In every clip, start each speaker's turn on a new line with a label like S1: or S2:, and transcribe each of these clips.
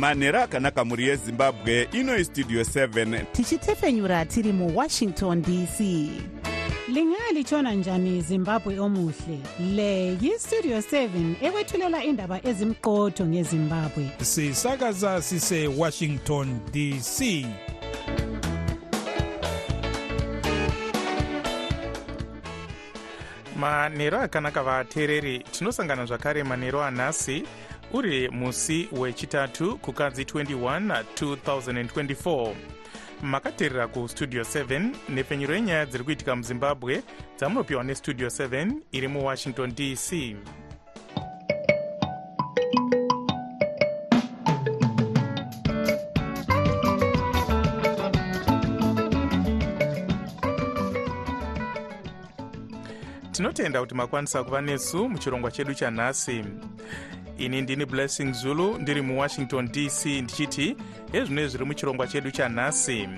S1: manhero akanaka mhuri yezimbabwe inoi studio 7
S2: tichitefenyura tiri muwashington dc
S3: lingalitshona njani zimbabwe omuhle? Le yistudio 7 ekwethulela indaba ezimqotho ngezimbabwe.
S4: Sisakaza sisewashington dc
S5: manhero akanaka vateereri tinosangana zvakare manhero anhasi uri musi wechitatu kukadzi 21 2024 makateerera kustudio 7 nepfenyuro yenyaya dziri kuitika muzimbabwe dzamunopiwa nestudio 7 iri muwashington dc tinotenda kuti makwanisa kuva nesu muchirongwa chedu chanhasi ini ndini blessing zulu ndiri muwashington dc ndichiti ezvino zviri muchirongwa chedu chanhasi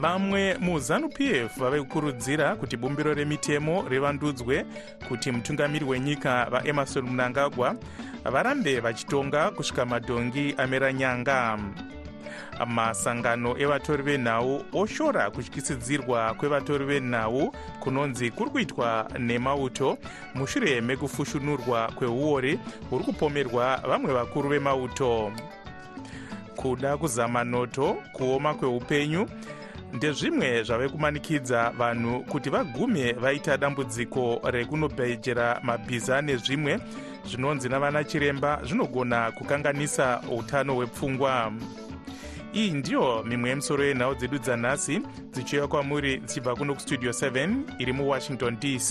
S5: vamwe muzanup f vave kukurudzira kuti bumbiro remitemo rivandudzwe kuti mutungamiri wenyika vaemarson munangagwa varambe vachitonga kusvika madhongi amera nyanga masangano evatori venhau oshora kutyisidzirwa kwevatori venhau kunonzi kuri kuitwa nemauto. Mushure mekufushunurwa kweuori huri kupomerwa vamwe vakuru vemauto. Kuda kuzama noto kuoma kweupenyu ndezvimwe zvave kumanikidza vanhu kuti vagume vaita dambudziko rekunobhejera mabhiza nezvimwe zvinonzi navana chiremba zvinogona kukanganisa utano hwepfungwa iyi ndiyo mimwe yemusoro yenhau dzedu dzanhasi dzichiuya kwamuri dzichibva kuno kustudio 7 iri muwashington dc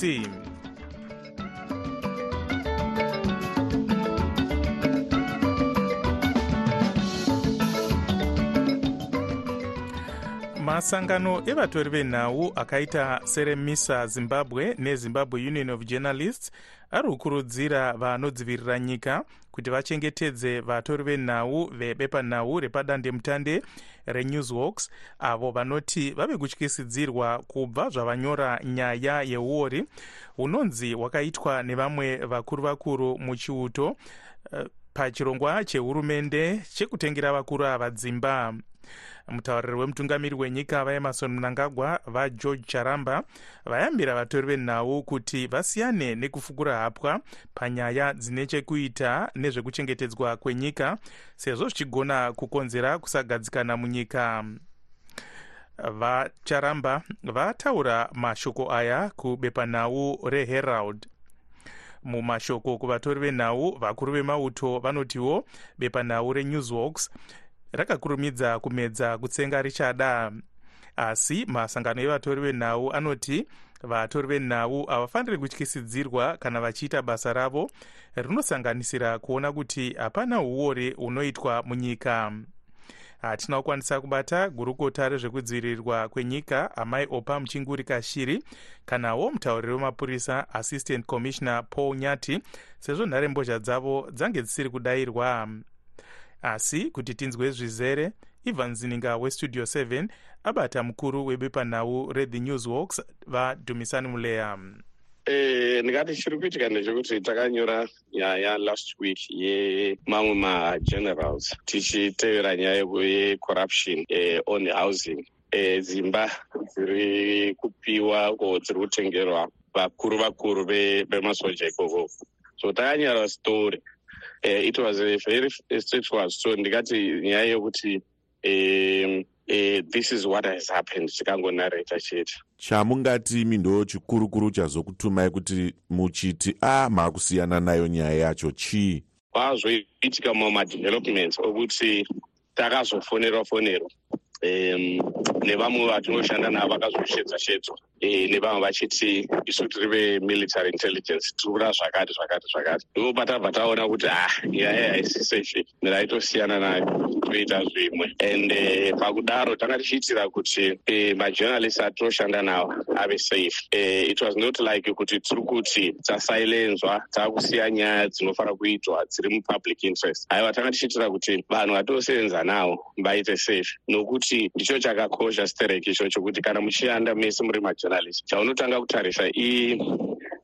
S5: masangano evatori venhau akaita seremisa zimbabwe nezimbabwe union of journalists ari kukurudzira vanodzivirira nyika kuti vachengetedze vatori venhau vebepanhau repadandemutande renewsworks avo vanoti vave kutyisidzirwa kubva zvavanyora nyaya yeuori hunonzi hwakaitwa nevamwe vakuru vakuru muchiuto uh, pachirongwa chehurumende chekutengera vakuru ava dzimba mutauriri wemutungamiri wenyika vaemarson munangagwa vageorge charamba vayambira vatori venhau kuti vasiyane nekufukura hapwa panyaya dzine chekuita nezvekuchengetedzwa kwenyika sezvo zvichigona kukonzera kusagadzikana munyika. Vacharamba vataura mashoko aya kubepanhau reherald mumashoko kuvatori venhau vakuru vemauto vanotiwo bepanhau renewsworks rakakurumidza kumedza kutsenga richada asi masangano evatori venhau anoti vatori venhau havafaniri kutyisidzirwa kana vachiita basa ravo rinosanganisira kuona kuti hapana uori hunoitwa munyika hatina kukwanisa kubata gurukota rezvekudzivirirwa kwenyika amai opa muchinguri kashiri kanawo mutauriri wemapurisa assistant commissioner paul nyati sezvo nharembozha dzavo dzange dzisiri kudayirwa asi kuti tinzwe zvizere ivan zininga westudio 7 abata mukuru webepanhau rethe newsworks vadhumisani muleya
S6: Eh, ndingati chiri kuitika ndechekuti takanyora nyaya last week yemamwe magenerals tichitevera nyaya yecorruption eh, on housing. Eh, dzimba dziri kupiwa ko dziri kutengerwa vakuru vakuru vemasoja ikoko. So takanyora story. Uh, it was a very straightforward story ndikati nyaya yokuti um, uh, this is what has happened. Tikangonareta chete.
S7: Chamungati mindo chikurukuru chazokutumai kuti muchiti a maakusiyana nayo nyaya yacho chii?
S6: Kwazoitika mamwe madevelopments okuti takazofonerwa fonerwa um, nevamwe vatinoshanda navo vakazosvedza shedzwa e, nevamwe vachiti isu tiri vemilitary intelligence. Tiri kuda zvakati zvakati zvakati ndoba tabva taona kuti ah nyaya haisi safe miraitosiyana nayo toita zvimwe and uh, pakudaro tanga tichiitira kuti uh, majournalist atinoshanda nawo ave safe. Uh, it was not like kuti tiri kuti tasailenzwa taakusiya nyaya dzinofanira kuitwa dziri mupublic interest. Aiwa tanga tichiitira kuti vanhu vatinosevenza navo vaite safe. Nokuti ndicho chakakosha sterek ichocho kuti kana muchishanda mese muri majournalist chaunotanga kutarisa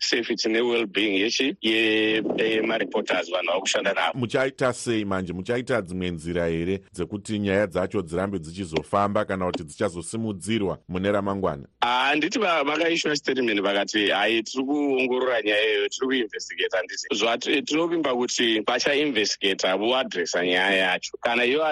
S6: safety ne-well-being yechi yemareporters vanhu vari kushanda navo
S7: muchaita sei manje? Muchaita dzimwe nzira here dzekuti nyaya dzacho dzirambe dzichizofamba kana kuti dzichazosimudzirwa mune ramangwana?
S6: Handiti vakaishwa statement vakati hai tiri kuongorora nyaya iyoyo tiri kuinvestigata handiti zvatinovimba kuti vachainvestigata voadresa nyaya yacho. Kana iyo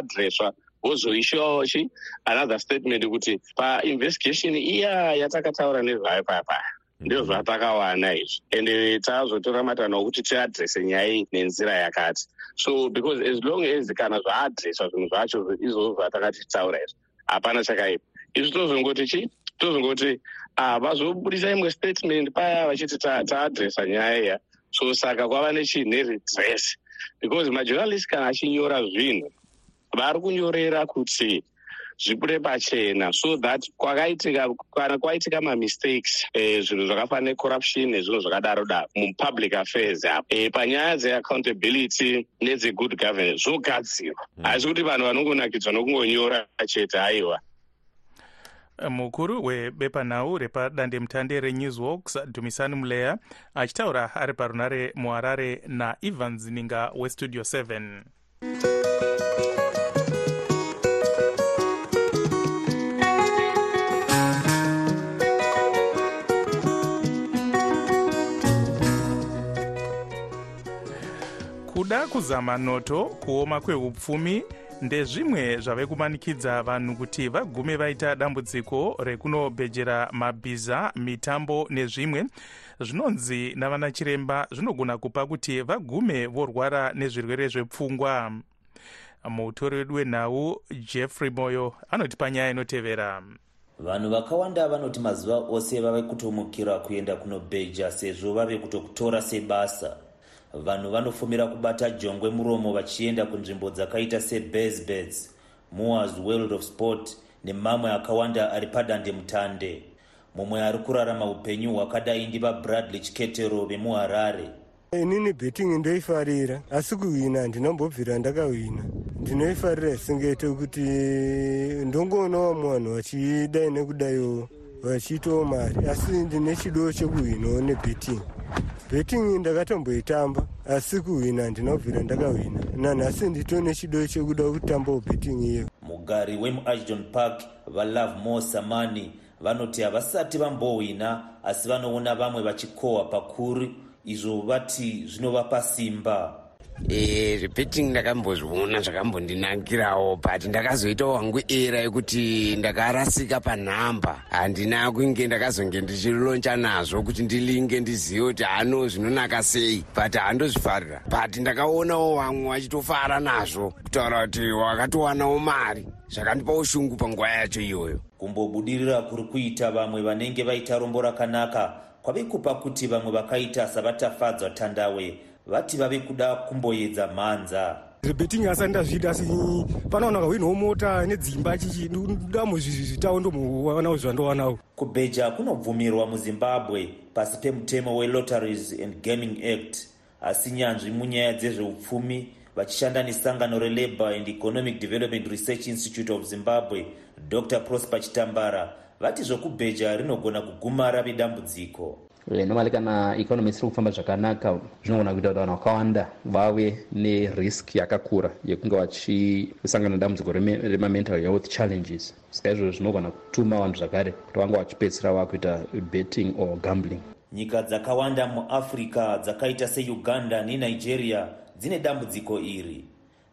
S6: adreswa vozoishiwawo chi another statement kuti painvestigation iya yatakataura nezvayo paya paya. Ndio zvatakawana izvi. Ende tazotora matanho okuti tiadrese nyaya iyi nenzira yakati. So because as long as kana zvaadreswa zvinhu zvacho izvozvo zvatakati titaura izvi hapana chakaipa. Izvi tozongoti chi tozongoti vazobudisa imwe statement paya vachiti taadresa nyaya iya. So saka kwava nechii? Neredress because majournalist kana achinyora zvinhu vari kunyorera kuti zvibude pachena. So that kwakaitika kana kwaitika mamistakes eh, zvinhu zvakafanana necorruption nezvinhu zvakadaro daro mupublic affairs apo eh, panyaya dzeaccountability nedzegood governance zvogadzirwa. Haisi kuti vanhu vanongonakidzwa nokungonyora chete aiwa
S5: mukuru webepanhau repadandemutande renewsworks dhumisani muleya achitaura ari parunare muharare naevans ninga westudio 7 kuda kuzama noto kuoma kweupfumi ndezvimwe zvave kumanikidza vanhu kuti vagume vaita dambudziko rekunobhejera mabhiza mitambo nezvimwe. Zvinonzi navana chiremba zvinogona kupa kuti vagume vorwara nezvirwere zvepfungwa. Mutori wedu wenhau jeffrey moyo anotipa nyaya inotevera.
S8: Vanhu vakawanda vanoti mazuva ose vave kutomukira kuenda kunobheja sezvo vave kutokutora sebasa vanhu vanofumira kubata jongwe muromo vachienda kunzvimbo dzakaita sebasbeds moas world of sport nemamwe akawanda ari padandemutande mumwe ari kurarama upenyu hwakadai ndivabradley chiketero vemuharare.
S9: Inini betting ndoifarira asi kuhwina ndinombobvira ndakahwina ndinoifarira zvisingete kuti ndongoonawo munhu vachidai nekudaiwo vachiitawo mari asi ndine chido chekuhwinawo nebetting betting ndakatomboitamba asi kuhwina ndinobvira ndakahwina nanhasi nditone chido chekuda kutambawo betting iyo.
S8: Mugari wemuashton park valove mo samani vanoti havasati vambohwina asi vanoona vamwe vachikohwa pakuru izvo vati zvinovapa simba
S10: zvebetting ndakambozviona zvakambondinakirawo but ndakazoitawo wangu era yekuti ndakarasika panhamba. Handina kunge ndakazonge ndichiloncha nazvo kuti ndilinge ndizive kuti hano zvinonaka sei but handozvifarira but ndakaonawo vamwe vachitofara nazvo kutaura kuti wakatowanawo mari. Zvakandipawo shungu panguva yacho iyoyo.
S8: Kumbobudirira kuri kuita vamwe vanenge vaita rombo rakanaka kwave kupa kuti vamwe vakaita savatafadzwa tandawe vati vave kuda kumboedza mhanza.
S9: Zvebeting asati ndazviita asi panowana kahwinawo mota nedzimba chichi damo zvitawo ndomuvanawo zvandowanawo
S8: kubheja kunobvumirwa muzimbabwe pasi pemutemo welotteries and gaming act. Asi nyanzvi munyaya dzezveupfumi vachishanda nesangano relabour and economic development research institute of zimbabwe dr prosper chitambara vati zvokubheja rinogona kuguma rave dambudziko
S11: normally kana economy isiri kufamba zvakanaka zvinogona kuita kuti vanhu vakawanda vave nerisk yakakura yekunge vachisangana nedambudziko remamental health challenges. Saka izvozvo zvinogona kutuma vanhu zvakare kuti vange vachipedzisira vakuita betting or gambling.
S8: Nyika dzakawanda muafrica dzakaita seuganda nenigeria dzine dambudziko iri.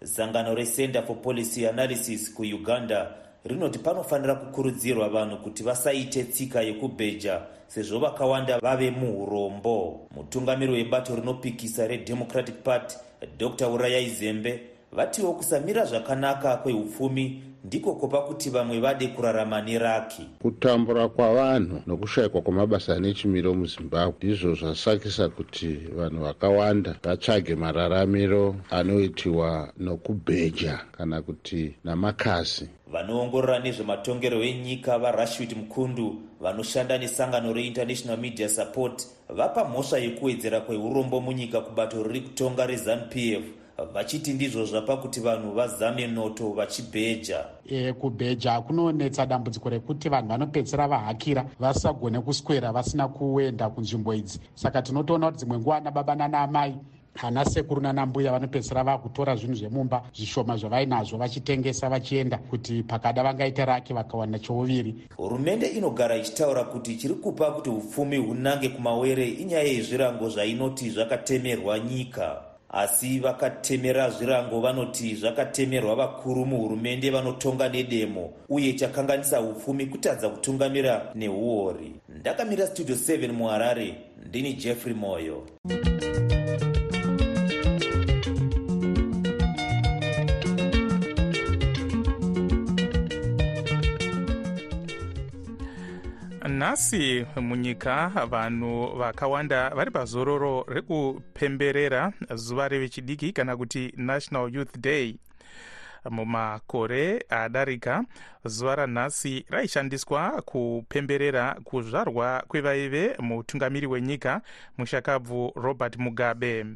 S8: Sangano recenter for policy analysis kuuganda rinoti panofanira kukurudzirwa vanhu kuti vasaite tsika yekubheja sezvo vakawanda vave muurombo mutungamiri webato rinopikisa redemocratic party dr. Urayai zembe vatiwo kusamira zvakanaka kweupfumi ndiko kopa kuti vamwe vade kurarama neraki.
S12: Kutambura kwavanhu nokushayikwa kwamabasa nechimiro muzimbabwe ndizvo zvasakisa kuti vanhu vakawanda vatsvage mararamiro anoitiwa nokubheja kana kuti namakasi
S8: vanoongorora nezvematongero enyika varashwit mukundu vanoshanda nesangano reinternational media support vapa mhosva yekuwedzera kweurombo munyika kubato riri kutonga rezanup f vachiti ndizvo zvapa kuti vanhu vazame noto vachibheja.
S13: E, kubheja kunonetsa dambudziko rekuti vanhu vanopedzisira vahakira vasagone kuswera vasina kuenda kunzvimbo idzi. Saka tinotoona kuti dzimwe nguva nababa nanaamai hana sekuru nanambuya vanopedzisira vakutora zvinhu zvemumba zvishoma zvavainazvo vachitengesa vachienda kuti pakada vangaita rake vakawana chouviri.
S8: Hurumende inogara ichitaura kuti chiri kupa kuti upfumi hunange kumawere inyaya yezvirango zvainoti zvakatemerwa nyika. Asi vakatemera zvirango vanoti zvakatemerwa vakuru muhurumende vanotonga nedemo uye chakanganisa upfumi kutadza kutungamira neuori. Ndakamira studio 7 muharare ndini jeffrey moyo
S5: nhasi munyika vanhu vakawanda vari pazororo rekupemberera zuva revechidiki kana kuti national youth day. Mumakore adarika zuva ranhasi raishandiswa kupemberera kuzvarwa kwevaive mutungamiri wenyika mushakabvu robert mugabe.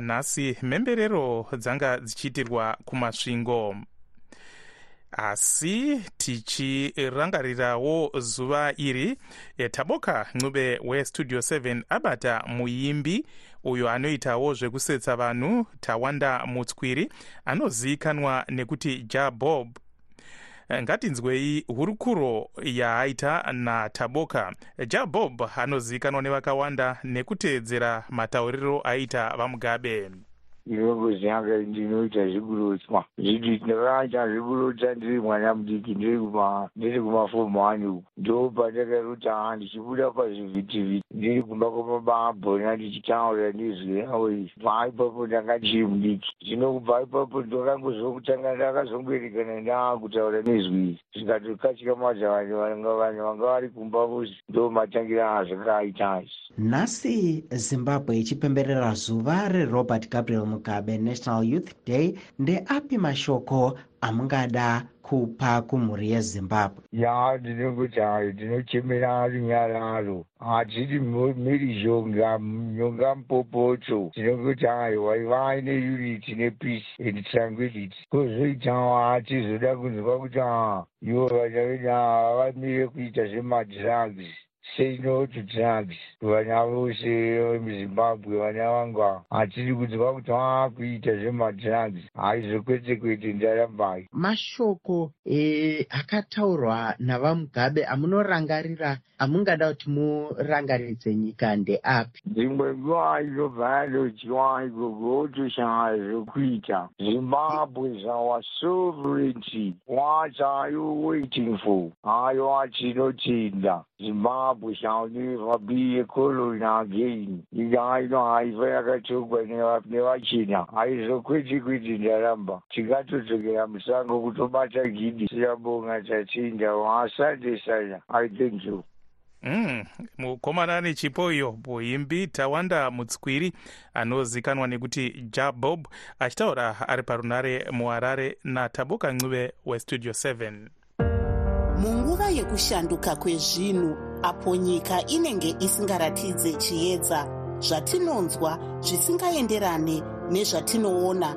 S5: Nhasi mhemberero dzanga dzichiitirwa kumasvingo asi tichirangarirawo zuva iri taboka ncube westudio 7 abata muimbi uyo anoitawo zvekusetsa vanhu tawanda mutswiri anozivikanwa nekuti jabob ngatinzwei hurukuro yaaita nataboka jabob anozivikanwa nevakawanda nekuteedzera matauriro aita vamugabe
S14: ndinongoziyanga ndinoita zvekurotswa zviti ndakaita zvekurotsa ndiri mwana mudiki ndiri kuma ndiri kumafomu ani uku. Ndo pandakarota ndichibuda pazvivhitivhiti ndiri kumba kwamababhona ndichitaura nezwi ravo izvi. Bva ipapo ndanga ndichiri mudiki. Zvino kubva ipapo ndakangozokutanga ndakazongoerekana ndaakutaura nezwi izvi. Zvikatokatyamadza vanhu vanhu vanga vari kumba vosi ndo matangira azvakaita izvi.
S15: Nhasi zimbabwe ichipemberera zuva rerobert gabriel mugabe national youth day ndeapi mashoko amungada kupa kumhuri yezimbabwe
S14: ya ndinongoti hayo ndinochemera runyararo hatiri mhiri zhonga nyonga mupopoto tinongoti hayo waivai neunity nepeace and tranquility. Kozoitawo hatizoda kunzwa kuti ha ivo vana vedu vamire kuita zvemadrugs say no to drugs vana vose vemuzimbabwe vana vanga hatiri kunzwa kuti vaakuita zvemadrugs haizvo kwete kwete ndarambai
S15: mashoko e, akataurwa navamugabe amunorangarira amungada kuti murangaridze nyika ndeapi?
S14: Dzimwe nguva inobva yadodyiwa igogo otoshanga zvokuita zimbabwe our sovereignty what are you waiting for haiwa tinotenda zimbabwe shall never be a colony again. Nyika ino haifa yakatogwa nevachena haizokwete kwete ndaramba. Tikatodzokera musango kutobata gidi siyabonga tatenda asante sana. I thank you
S5: Mm, mukomana nechipo iyo muimbi tawanda mutswiri anozikanwa nekuti jabob achitaura ari parunare muharare nataboka ncube westudio 7
S2: munguva yekushanduka kwezvinhu apo nyika inenge isingaratidze chiedza zvatinonzwa zvisingaenderane nezvatinoona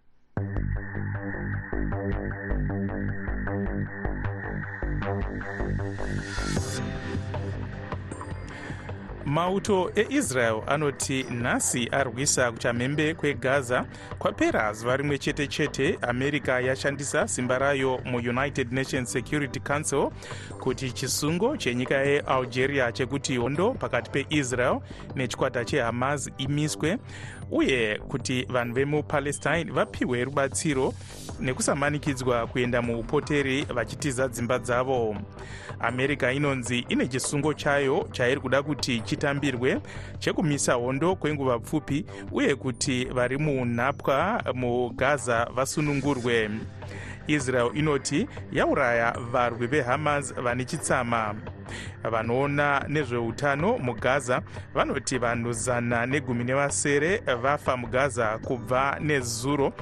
S5: mauto eisrael anoti nhasi arwisa kuchamhembe kwegaza kwapera zuva rimwe chete chete america yashandisa simba rayo muunited nations security council kuti chisungo chenyika yealgeria chekuti hondo pakati peisrael nechikwata chehamas imiswe uye kuti vanhu vemupalestine vapiwe rubatsiro nekusamanikidzwa kuenda muupoteri vachitiza dzimba dzavo. America inonzi ine chisungo chayo chairi kuda kuti chitambirwe chekumisa hondo kwenguva pfupi uye kuti vari munhapwa mugaza vasunungurwe israel inoti yauraya varwi vehamas vane chitsama. Vanoona nezveutano mugaza vanoti vanhu zana negumi nevasere vafa mugaza kubva nezuro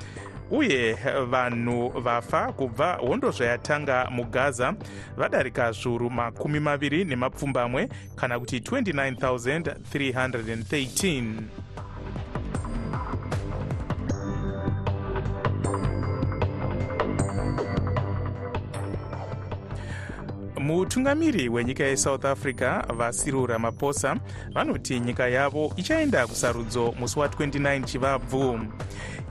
S5: uye vanhu vafa kubva hondo zvayatanga mugaza vadarika zviuru makumi maviri nemapfumbamwe kana kuti 29313 mutungamiri wenyika yesouth africa vasiriu ramaphosa vanoti nyika yavo ichaenda kusarudzo musi wa29 chivabvu.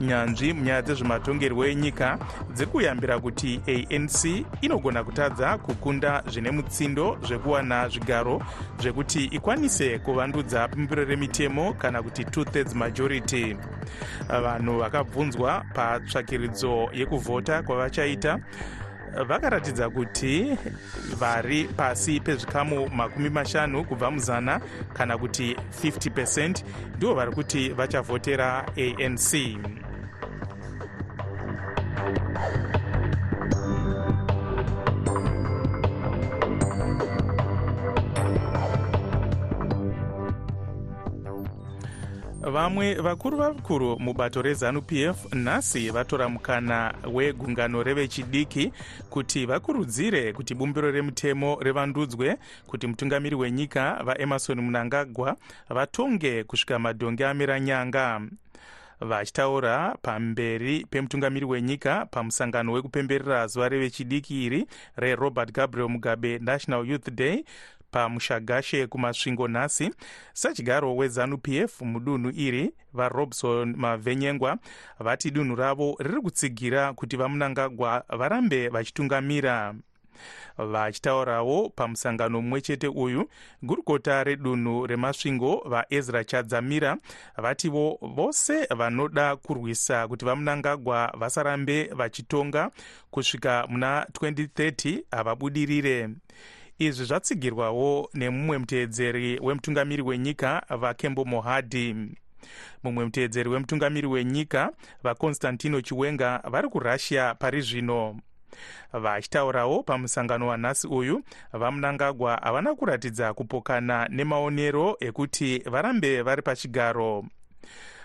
S5: Nyanzvi munyaya dzezvematongerwo enyika dziri kuyambira kuti anc inogona kutadza kukunda zvine mutsindo zvekuwana zvigaro zvekuti ikwanise kuvandudza bumbiro remitemo kana kuti two-thirds majority. Vanhu vakabvunzwa patsvakiridzo yekuvhota kwavachaita vakaratidza kuti vari pasi pezvikamu makumi mashanu kubva muzana kana kuti 50 percent ndivo vari kuti vachavhotera anc vamwe vakuru vakuru mubato rezanup f nhasi vatora mukana wegungano revechidiki kuti vakurudzire kuti bumbiro remutemo revandudzwe kuti mutungamiri wenyika vaemarson munangagwa vatonge kusvika madhonge amira nyanga. Vachitaura pamberi pemutungamiri wenyika pamusangano wekupemberera zuva revechidiki iri rerobert gabriel mugabe national youth day pamushagashe kumasvingo nhasi sadyaro wezanup f mudunhu iri varobson mavhenyengwa vati dunhu ravo riri kutsigira kuti vamunangagwa varambe vachitungamira. Vachitaurawo pamusangano mumwe chete uyu gurukota redunhu remasvingo vaezra chadzamira vativo vose vanoda kurwisa kuti vamunangagwa vasarambe vachitonga kusvika muna 2030 havabudirire izvi zvatsigirwawo nemumwe muteedzeri wemutungamiri wenyika vakembo mohadhi mumwe muteedzeri wemutungamiri wenyika vakonstantino chiwenga vari kurussia pari zvino. Vachitaurawo pamusangano wanhasi uyu vamunangagwa havana kuratidza kupokana nemaonero ekuti varambe vari pachigaro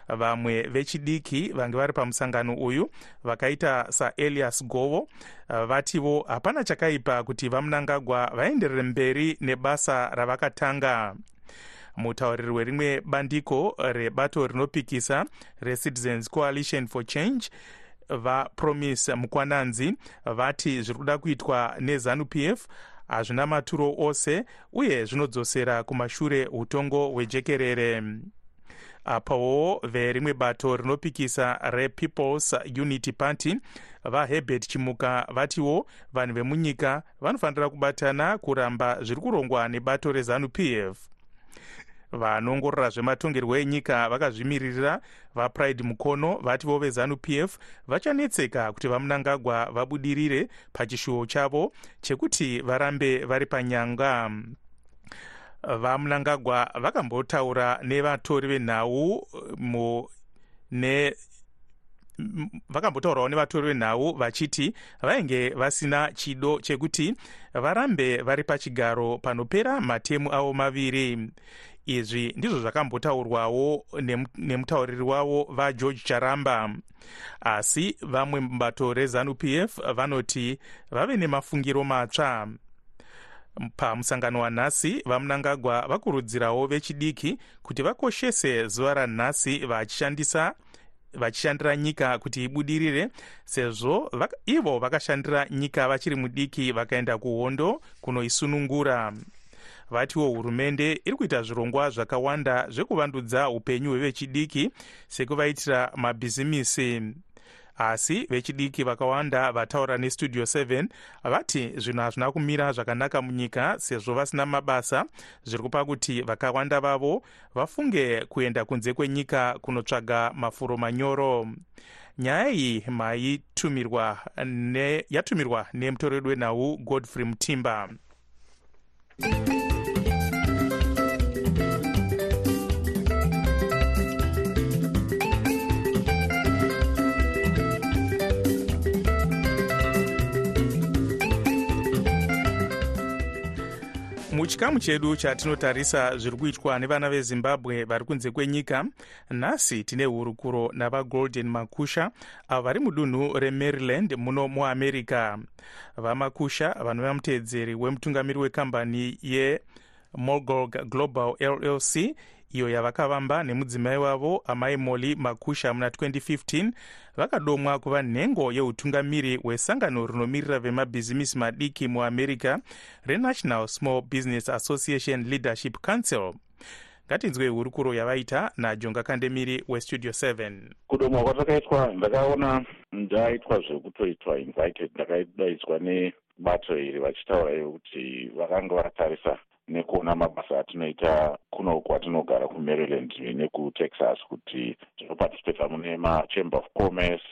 S5: vamwe vechidiki vange vari pamusangano uyu vakaita saelias govo vativo hapana chakaipa kuti vamunangagwa vaenderere mberi nebasa ravakatanga. Mutauriri werimwe bandiko rebato rinopikisa recitizens coalition for change vapromise mukwananzi vati zviri kuda kuitwa nezanup f hazvina maturo ose uye zvinodzosera kumashure utongo hwejekerere apawo verimwe bato rinopikisa repeoples unity party vaherbert chimuka vatiwo vanhu vemunyika vanofanira kubatana kuramba zviri kurongwa nebato rezanup f. Vanongorora zvematongerwo enyika vakazvimirira vapride mukono vativo vezanup f vachanetseka kuti vamunangagwa vabudirire pachishuwo chavo chekuti varambe vari panyanga vamunangagwa vakambotaura nevatori venhau ne vakambotaurawo nevatori venhau vachiti vainge vasina chido chekuti varambe vari pachigaro panopera matemu avo maviri. Izvi ndizvo zvakambotaurwawo nemutauriri wavo vageorge charamba. Asi vamwe mubato rezanup f vanoti vave nemafungiro matsva pamusangano wanhasi vamunangagwa vakurudzirawo vechidiki kuti vakoshese zuva ranhasi vachishandisa vachishandira nyika kuti ibudirire sezvo ivo vakashandira nyika vachiri mudiki vakaenda kuhondo kunoisunungura. Vatiwo hurumende iri kuita zvirongwa zvakawanda zvekuvandudza upenyu hwevechidiki sekuvaitira mabhizimisi asi vechidiki vakawanda vataura nestudio 7 vati zvinhu hazvina kumira zvakanaka munyika sezvo vasina mabasa. Zviri kupa kuti vakawanda vavo vafunge kuenda kunze kwenyika kunotsvaga mafuro manyoro. Nyaya iyi maitumirwa ne, yatumirwa nemutori wedu wenhau godfrey mutimba muchikamu chedu chatinotarisa zviri kuitwa nevana vezimbabwe vari kunze kwenyika nhasi tine hurukuro navagolden makusha avo vari mudunhu remaryland muno muamerica. Vamakusha vanova muteedzeri wemutungamiri wekambani yemogog global llc iyo yavakavamba nemudzimai wavo amai moli makusha muna 2015 vakadomwa kuva nhengo yeutungamiri hwesangano rinomirira vemabhizimisi madiki muamerica renational small business association leadership council. Ngatinzwei hurukuro yavaita najonga kandemiri westudio 7
S16: kudomwa kwatakaitwa ndakaona ndaitwa zvekutoitwa invited ndakadaidzwa nebato iri vachitaura ivo kuti vakanga vatarisa nekuona mabasa atinoita kuno kwatinogara kumaryland nekutexas kuti tinoparticipata mune machamber of commerce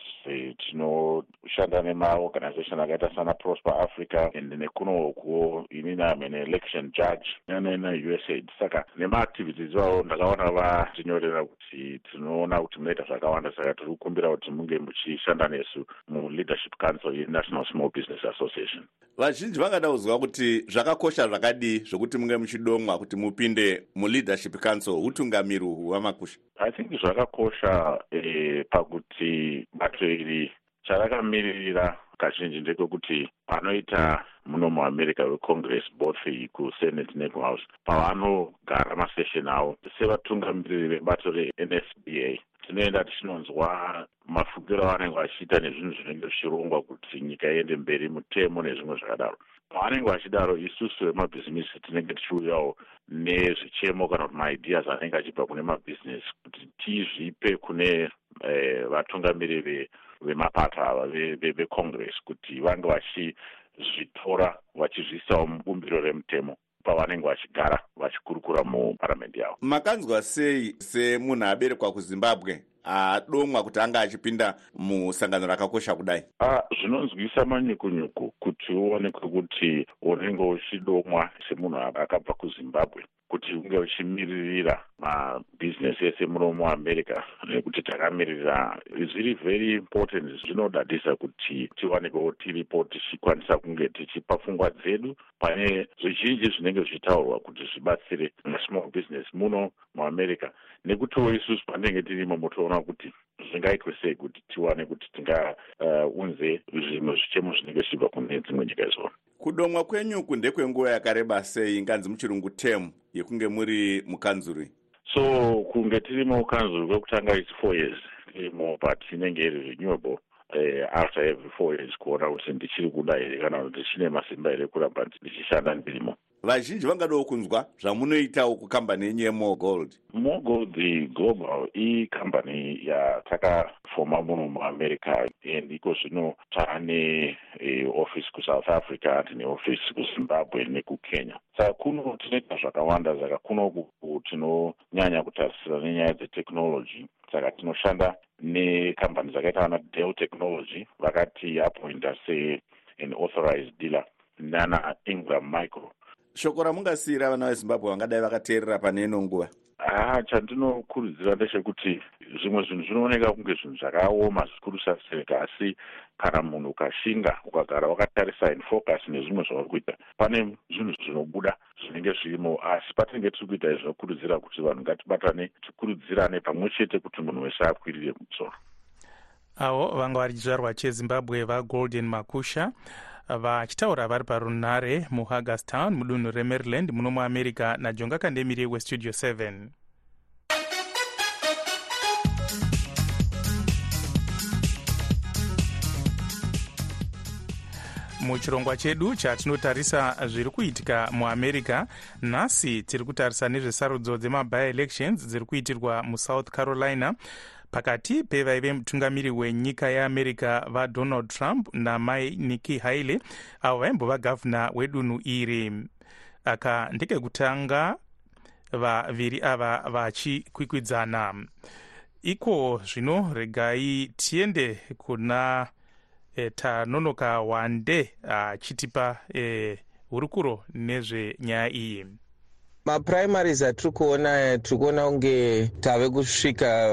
S16: tinoshanda nemaorganization akaita sana prosper africa and nekunokuwo inini ame neelection judge neneusaid saka nemaactivities ivavo ndakaona vatinyorera kuti tinoona kuti munoita zvakawanda saka tiri kukumbira kuti munge muchishanda nesu muleadership council yenational small business association.
S1: Vazhinji vangada kuzwa kuti zvakakosha zvakadii zvokuti munge muchidomwa kuti mupinde muleadership council utungamiri uhu hwamakusha?
S16: I think zvakakosha e, pakuti bato iri charakamiririra kazhinji ndekwekuti panoita muno muamerica wecongress both kusenate nekuhouse pavanogara masession avo sevatungamiriri vebato rensba tinoenda tichinonzwa mafungiro avanenge vachiita nezvinhu zvinenge zvichirongwa kuti nyika iende mberi mutemo nezvimwe zvakadaro pavanenge vachidaro isusu vemabhizimisi tinenge tichiuyawo nezvichemo kana kuti maideas anenge achibva kune mabhizinesi kuti tizvipe kune eh, vatungamiriri vemapato ava vecongress kuti vange vachizvitora vachizviisawo mubumbiro remutemo pavanenge vachigara vachikurukura muparamende yavo.
S1: Makanzwa sei semunhu aberekwa kuzimbabwe adomwa kuti anga achipinda musangano rakakosha kudai?
S16: Zvinonzwisa manyukunyuku kuti uonekwe kuti unenge uchidomwa semunhu akabva kuzimbabwe kuti unge uchimiririra mabhizinesi ese muno muamerica nekuti takamiririra zviri very important. Zvinodadisa kuti tiwanikwewo tiripo tichikwanisa kunge tichipa pfungwa dzedu. Pane zvizhinji zvinenge zvichitaurwa kuti zvibatsire masmall business muno muamerica nekutiwo isusu panenge tirimo mutoona kuti zvingaitwe sei kuti tiwane kuti tingaunze uh, zvimwe zvichemo zvinenge zvichibva kune dzimwe nyika izvona
S1: kudomwa kwenyuku ndekwenguva yakareba sei nganzi muchirungu tem yekunge muri mukanzuri?
S16: So kunge tiri mukanzuri kwekutanga its four years irimo but inenge iri renewable uh, after every four years kuona kuti ndichiri kuda here kana kuti ndichine masimba here kuramba ndichishanda ndirimo
S1: vazhinji vangadawo kunzwa zvamunoitawo kukambani yenyu yemogold
S16: mogold global ikambani yatakafoma muno muamerica and iko zvino taane office kusouth africa tine office kuzimbabwe nekukenya. Saka kuno tinoita zvakawanda saka kuno tinonyanya kutarisira nenyaya dzetechnology. Saka tinoshanda nekambani dzakaita vana del technology vakati appointa sean authorized dealer nana ingram micro
S1: shoko ramungasiyira vana vezimbabwe vangadai vakateerera pane ino nguva?
S16: Haa chandinokurudzira ndechekuti zvimwe zvinhu zvinooneka kunge zvinhu zvakaoma zvikuru sasereka asi kana munhu ukashinga ukagara wakatarisa infocus nezvimwe zvauri kuita pane zvinhu zvinobuda zvinenge zvirimo. Asi patinenge tiri kuita izvi zvinokurudzira kuti vanhu ngatibatane tikurudzirane pamwe chete kuti munhu wese akwirire mumusoro.
S5: Avo vanga vari chizvarwa chezimbabwe vagolden makusha vachitaura vari parunhare muhagerstown mudunhu remaryland muno muamerica najonga kandemiri westudio 7 muchirongwa chedu chatinotarisa zviri kuitika muamerica nhasi tiri kutarisa nezvesarudzo dzemabi-elections dziri kuitirwa musouth carolina pakati pevaive mutungamiri wenyika yeamerica vadonald trump namai nikki haley avo vaimbova gavhuna wedunhu iri. Aka ndekekutanga vaviri ava vachikwikwidzana. Iko zvino regai tiende kuna e, tanonoka wande achitipa e, hurukuro nezvenyaya iyi
S17: mapurimaries atiri kuona tiri kuona kunge tave kusvika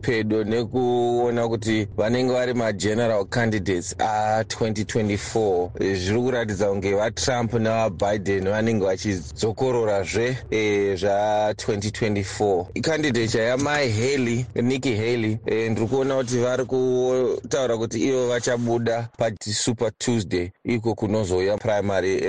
S17: pedo nekuona kuti vanenge vari mageneral candidates a2024 zviri kuratidza kunge vatrump nevabiden vanenge vachidzokororazve e, zva2024 candidate yamai haley nicki haley e, ndiri kuona kuti vari kutaura kuti ivo vachabuda pasuper tuesday iko kunozouya primary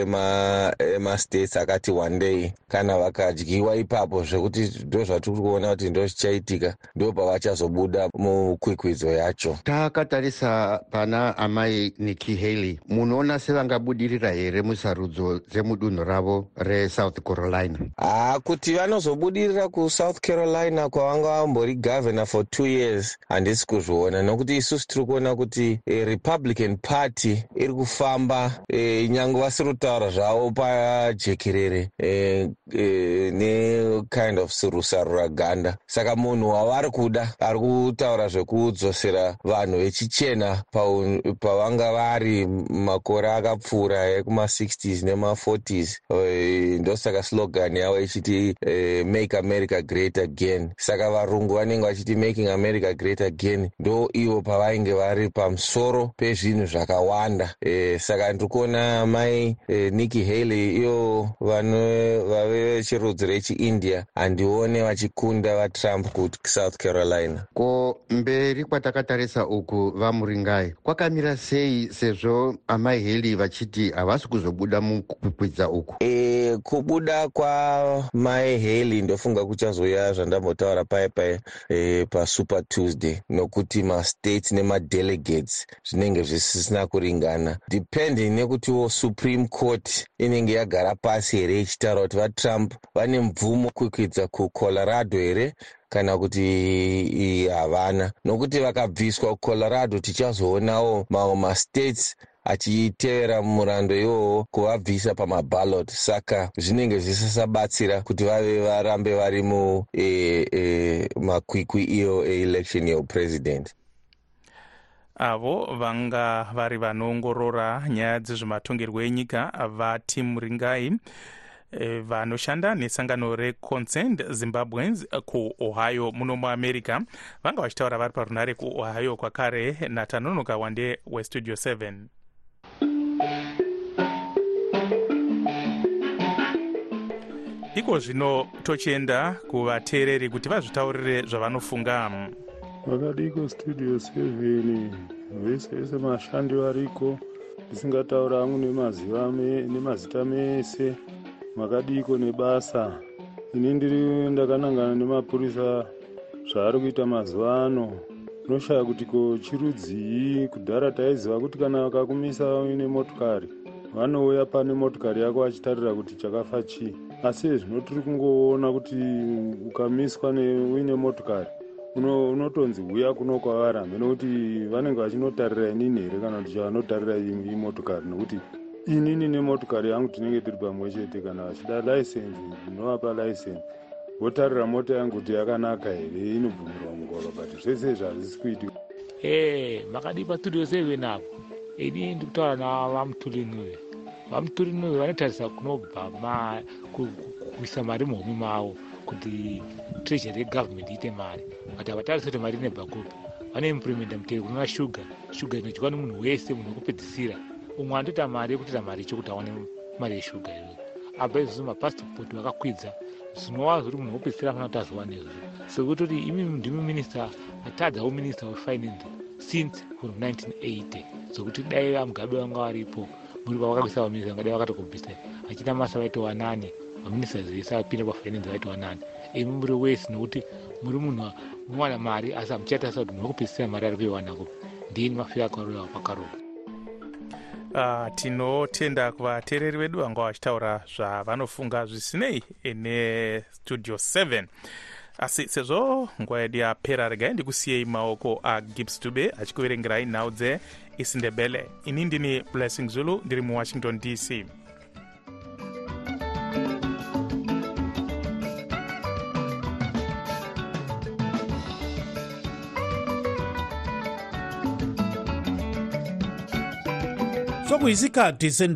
S17: emastates ema akati one day kana vakadyiwa ipapo zvekuti ndo zvatiri kuona kuti ndo zvichaitika ndo pavachazobuda mukwikwidzo yacho.
S18: Takatarisa pana amai nicki haley munoona sevangabudirira here musarudzo dzemudunhu ravo resouth carolina?
S17: Haa kuti vanozobudirira kusouth carolina kwavanga vambori governor for two years handisi kuzviona. Nokuti isusu tiri kuona kuti e, republican party iri kufamba e, nyange vasiri kutaura zvavo pajekerere e, e, nekind of rusarura ganda saka munhu wavari kuda ari kutaura zvekudzosera vanhu vechichena pavanga vari makore akapfuura ekuma60s nema40s e, ndosaka slogan yavo ichiti e, make america great again. Saka varungu vanenge vachiti making america great again ndo ivo pavainge vari pamusoro pezvinhu zvakawanda. E, saka ndiri kuona mai e, nicki haley iyo vave vechirudzi rechiindia handione vachikunda vatrump kusouth carolina.
S18: Ko mberi kwatakatarisa uku vamuringai kwakamira sei sezvo amai haley vachiti havasi kuzobuda mukukwidza uku?
S17: E, kubuda kwamai haley ndofunga kuchazoya zvandambotaura pai pai e, pasuper tuesday nokuti mastates nemadelegates zvinenge zvisisina kuringana. Depending nekutiwo supreme court inenge yagara pasi here ichitaura kuti vatrump vane mvumo kwikwidza kucolorado here kana kuti havana. Nokuti vakabviswa kucolorado tichazoonawo mamwe mastates achitevera murando iwowo kuvabvisa pamabalot saka zvinenge zvisisabatsira kuti vave varambe vari mumakwikwi e, e, iyo eelection yeupresident
S5: avo vanga vari vanoongorora nyaya dzezvematongerwo enyika vatimu ringai e, vanoshanda nesangano reconcerned zimbabweans kuohio muno muamerica vanga vachitaura vari parunare kuohio kwakare natanonoka wande westudio 7 iko zvino tochienda kuvateereri kuti vazvitaurire zvavanofunga.
S19: Vakadiko studio 7 vese vese mashandi variko ndisingataura hangu nemazita mese makadiko nebasa. Ini ndiri ndakanangana nemapurisa zvaari kuita mazuva ano. Unoshaya kuti ko chirudzii kudhara taiziva kuti kana vakakumisa uine motokari vanouya pane motokari yako vachitarira kuti chakafa chii. Asi zvino tiri kungoona kuti ukamiswa uine motokari unotonzi uya kuno kwavari hambe nokuti vanenge vachinotarira inini here kana kuti chavanotarira imotokari nokuti inini nemotokari yangu tinenge tiri pamwe chete kana vachida laisensi ndinovapa laisensi votarira mota yangu kuti yakanaka here? Inobvumirwa mugwagwa but zvese zvazvisi kuitika.
S20: E makadi patudio seven apo ini ndikutaura navamutulinui vamutulinui vanotarisa kunobva kuisa mari muhumi mavo kuti treasury yegovernment iite mari. But havatarisi kuti mari inebva kupi. Vane implementa mutero kunova shuga shuga inodyiwa nemunhu wese munhu wekupedzisira umwe andoita mari yekutoita mari chokuti aone mari yeshuga iyoyo abva izvozvo mapasipoti vakakwidza. Zvinova zviri munhu wopedzisira afana kuti azowana izvozvo sekutoti imi ndimi minista atadzawo minista wefinance since from 1980 zokuti dai vamugabe vanga varipo muri pavakakuisa vaminista vangadai vakatokubvisa. Vachita masa vaitowanani vaminista vese vapinda pafinance vaitowanani imi muri wese nokuti muri munhu munowana mari asi hamuchatarisa kuti munhu wekupedzisira mari ari kuiwana kupi ndini mafiro akarova pakarova
S5: uh, tinotenda kuvateereri vedu vanga vachitaura zvavanofunga zvisinei nestudio 7 asi sezvo nguva yedu yapera regai ndikusiyei maoko agibs dube achikuverengerai nhau dzeisindebele ini ndini blessing zulu ndiri muwashington dc
S4: sokuyisikhathi sendaba